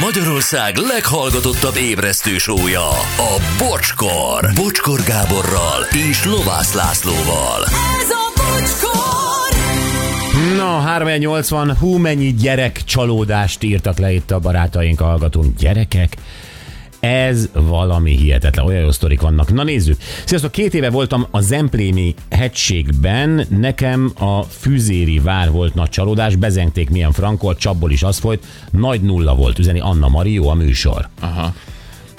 Magyarország leghallgatottabb ébresztő sója, a Bocskor. Bocskor Gáborral és Lovász Lászlóval. Ez a bocskor! Na, 380, hú, mennyi gyerek csalódást írtak le itt a barátaink, hallgatunk. Gyerekek, ez valami hihetetlen, olyan jó sztorik vannak. Na nézzük. Sziasztok, két éve voltam a Zemplémi hegységben, nekem a Füzéri vár volt nagy csalódás, bezengték milyen frankol, csapból is az folyt, nagy nulla volt, üzeni Anna Marió a műsor. Aha.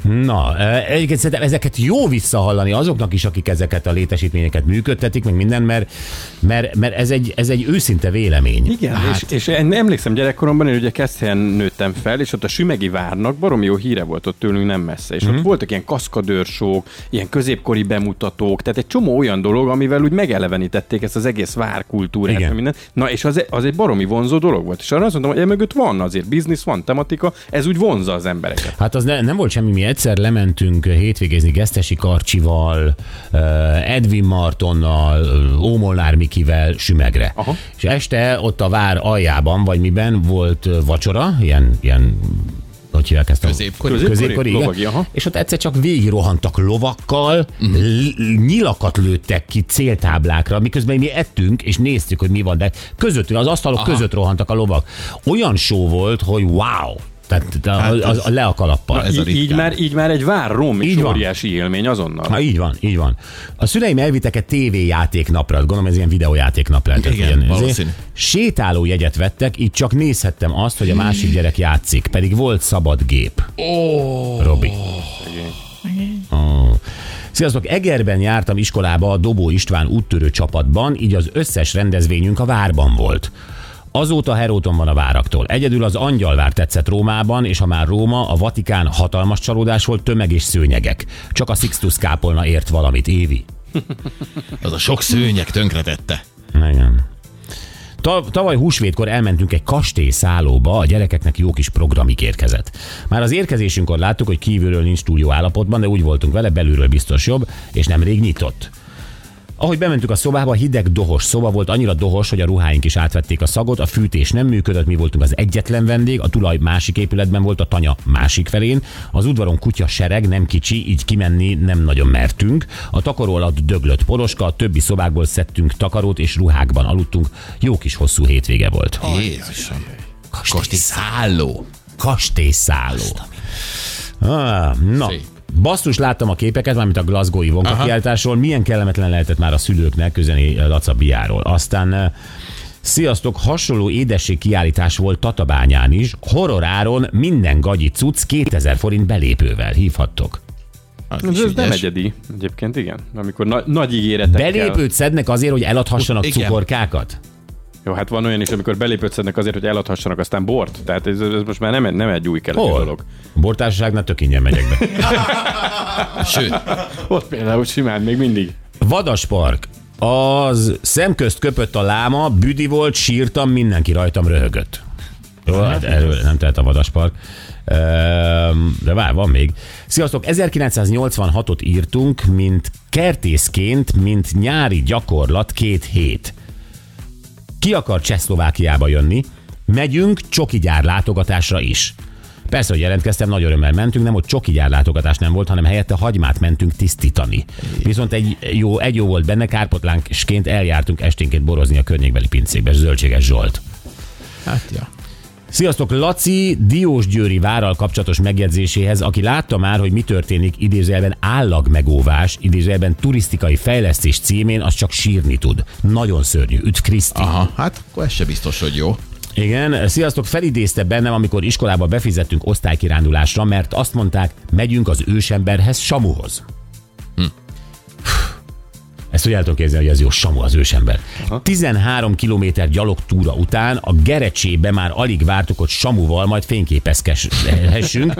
Na, egyébként szerintem ezeket jó visszahallani azoknak is, akik ezeket a létesítményeket működtetik, meg minden, mert, mert, mert ez, egy, ez egy őszinte vélemény. Igen, hát. és, és én emlékszem gyerekkoromban, én ugye Keszthelyen nőttem fel, és ott a Sümegi várnak baromi jó híre volt ott tőlünk nem messze, és mm-hmm. ott voltak ilyen kaszkadőrsók, ilyen középkori bemutatók, tehát egy csomó olyan dolog, amivel úgy megelevenítették ezt az egész várkultúrát, Igen. minden. Na, és az, az egy baromi vonzó dolog volt, és arra azt mondtam, hogy emögött van azért biznisz, van tematika, ez úgy vonza az embereket. Hát az ne, nem volt semmi, mi egyszer lementünk hétvégézni Gesztesi Karcsival, eh, Edwin Martonnal, eh, Ómolnár Mikivel Sümegre. Aha. És este ott a vár aljában, vagy miben volt eh, vacsora, ilyen, ilyen hogy hívják ezt? a- Középkori? Középkori? Középkori, igen. Lovagi, aha. És ott egyszer csak végigrohantak lovakkal, l- nyilakat lőttek ki céltáblákra, miközben mi ettünk, és néztük, hogy mi van, de közöttünk, az asztalok Aha. között rohantak a lovak. Olyan show volt, hogy wow! Tehát a, Hát a, a, a le a kalappal. ez a Így, már, így már egy vár rom, Így van. óriási élmény azonnal. Ha, így van, így van. A szüleim elvittek egy tévéjátéknapra, gondolom ez ilyen videójátéknap lehetett. Igen, ilyen, valószínű. Sétáló jegyet vettek, így csak nézhettem azt, hogy a másik gyerek játszik, pedig volt szabad gép. Ó, Robi. Oh. Sziasztok, Egerben jártam iskolába a Dobó István úttörő csapatban, így az összes rendezvényünk a várban volt. Azóta heróton van a váraktól. Egyedül az Angyalvár tetszett Rómában, és ha már Róma, a Vatikán hatalmas csalódás volt, tömeg és szőnyegek. Csak a Sixtus kápolna ért valamit, Évi. az a sok szőnyeg tönkretette. Igen. Ta- Tavaly húsvétkor elmentünk egy kastélyszállóba, a gyerekeknek jó kis programik érkezett. Már az érkezésünkkor láttuk, hogy kívülről nincs túl jó állapotban, de úgy voltunk vele, belülről biztos jobb, és nemrég nyitott. Ahogy bementünk a szobába, hideg, dohos szoba volt, annyira dohos, hogy a ruháink is átvették a szagot, a fűtés nem működött, mi voltunk az egyetlen vendég, a tulaj másik épületben volt, a tanya másik felén, az udvaron kutya sereg, nem kicsi, így kimenni nem nagyon mertünk, a takaró alatt döglött poroska, a többi szobákból szedtünk takarót és ruhákban aludtunk, jó kis hosszú hétvége volt. Jézusom. Kosti szálló. Kastélyszálló. Ah, na, Szép. Basszus, láttam a képeket, mármint a Glasgow-i vonka Aha. kiáltásról. Milyen kellemetlen lehetett már a szülőknek közeni Laca Biáról. Aztán eh, Sziasztok, hasonló édesség kiállítás volt Tatabányán is. Horroráron minden gagyi cucc 2000 forint belépővel hívhattok. Az Ez, ez nem ügyes. egyedi, egyébként igen. Amikor na- nagy ígéretekkel... Belépőt szednek azért, hogy eladhassanak Igen. cukorkákat? Jó, hát van olyan is, amikor belépőt szednek azért, hogy eladhassanak aztán bort. Tehát ez, ez most már nem, nem egy új keleti Hol? dolog. Bortársaságnál tök ingyen megyek be. Sőt, Ott például simán még mindig. Vadaspark. Az szemközt köpött a láma, büdi volt, sírtam, mindenki rajtam röhögött. Jó, hát erről nem tehet a vadaspark. Ehm, De vár, van még. Sziasztok, 1986-ot írtunk, mint kertészként, mint nyári gyakorlat két hét. Ki akar Csehszlovákiába jönni? Megyünk csoki gyár látogatásra is. Persze, hogy jelentkeztem, nagy örömmel mentünk, nem, hogy csoki gyár látogatás nem volt, hanem helyette hagymát mentünk tisztítani. Viszont egy jó, egy jó volt benne, kárpotlánkként eljártunk esténként borozni a környékbeli pincékbe, Zöldséges Zsolt. hát ja. Sziasztok, Laci Diósgyőri várral kapcsolatos megjegyzéséhez, aki látta már, hogy mi történik idézőjelben állagmegóvás, idézőjelben turisztikai fejlesztés címén, az csak sírni tud. Nagyon szörnyű. Üdv Kriszti. Aha, hát akkor ez se biztos, hogy jó. Igen, sziasztok, felidézte bennem, amikor iskolába befizettünk osztálykirándulásra, mert azt mondták, megyünk az ősemberhez, Samuhoz. Ezt hogy el tudom képzelni, hogy ez jó, Samu az ősember. Aha. 13 kilométer gyalogtúra után a Gerecsébe már alig vártuk, hogy Samuval majd fényképezhessünk.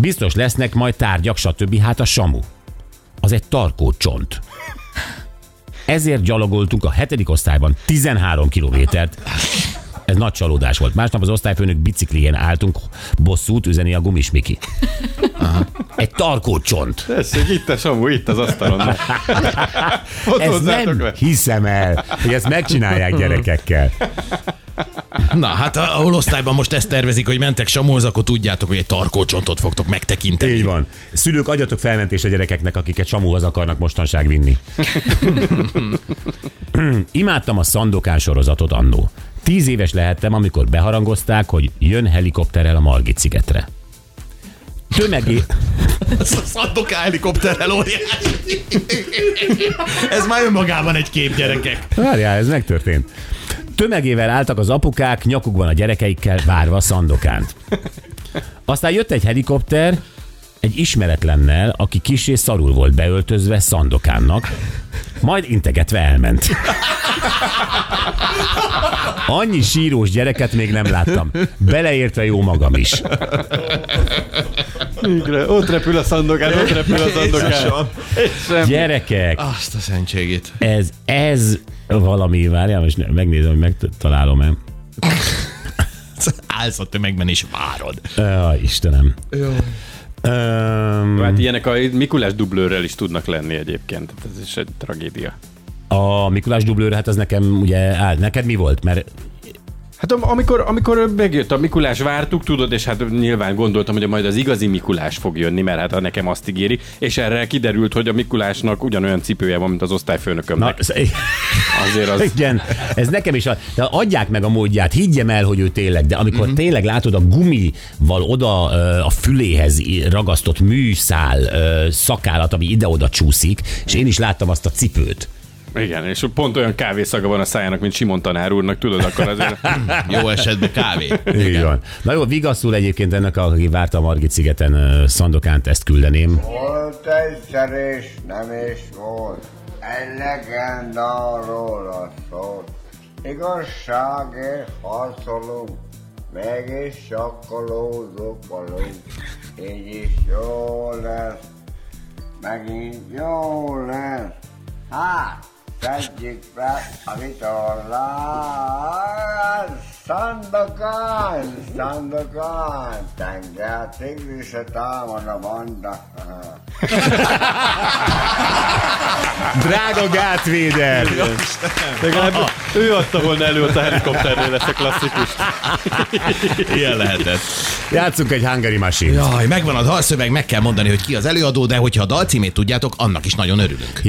Biztos lesznek majd tárgyak, stb. Hát a Samu. Az egy tarkó csont. Ezért gyalogoltunk a hetedik osztályban 13 kilométert. Ez nagy csalódás volt. Másnap az osztályfőnök biciklijén álltunk, bosszút üzeni a gumis Miki. Egy tarkócsont. Ez, hogy itt a Samu, itt az asztalon. Ott Ez hozzátok nem le. hiszem el, hogy ezt megcsinálják gyerekekkel. Na, hát ahol osztályban most ezt tervezik, hogy mentek Samuhoz, akkor tudjátok, hogy egy tarkócsontot fogtok megtekinteni. Így van. Szülők, adjatok felmentést a gyerekeknek, akiket Samuhoz akarnak mostanság vinni. Imádtam a Szandokán sorozatot annó. Tíz éves lehettem, amikor beharangozták, hogy jön helikopterrel a Margit szigetre. Tömegé... Ez a helikopterrel óriási. Ez már önmagában egy kép, gyerekek. Várjál, ez megtörtént. Tömegével álltak az apukák, nyakukban a gyerekeikkel, várva Szandokánt. Aztán jött egy helikopter, egy ismeretlennel, aki kis és szarul volt beöltözve Szandokánnak, majd integetve elment. Annyi sírós gyereket még nem láttam. Beleértve jó magam is. Végre, ott repül a szandokán, ott repül a szandokán. Gyerekek, Azt a szentségét. ez, ez valami, várjál, most megnézem, hogy megtalálom-e. Állsz a tömegben és várod. Uh, Istenem. Um, Hát ilyenek a Mikulás dublőrrel is tudnak lenni egyébként. Tehát Ez is egy tragédia. a Mikulás dublőr, hát az nekem ugye, áll, neked mi volt? Mert Hát am- amikor, amikor megjött a Mikulás, vártuk, tudod, és hát nyilván gondoltam, hogy majd az igazi Mikulás fog jönni, mert hát nekem azt ígéri, és erre kiderült, hogy a Mikulásnak ugyanolyan cipője van, mint az Na, osztályfőnökömnek. ez, Azért az... igen, ez nekem is, a, de adják meg a módját, higgyem el, hogy ő tényleg, de amikor uh-huh. tényleg látod a gumival oda a füléhez ragasztott műszál szakállat, ami ide-oda csúszik, és én is láttam azt a cipőt. Igen, és pont olyan kávészaga van a szájának, mint Simon tanár úrnak, tudod, akkor azért... Jó esetben kávé. Így van. Na jó, vigaszul egyébként ennek, aki várta a Margit szigeten Szandokánt, ezt küldeném. Volt egyszer és nem is volt, egy legenda róla szólt. Igazságért harcolunk, mégis sokkolózunk valunk. Így is jó lesz, megint jó lesz. Hát, szedjük be a vitorlát, Szandokán, Szandokán, tenger tigrise támad a banda. Drága gátvéder! Legalább ő adta volna elő a helikopternél ezt a klasszikust. Ilyen lehetett. Játszunk egy Hungary Machine. Jaj, megvan a dalszöveg, meg kell mondani, hogy ki az előadó, de hogyha a dalcímét tudjátok, annak is nagyon örülünk.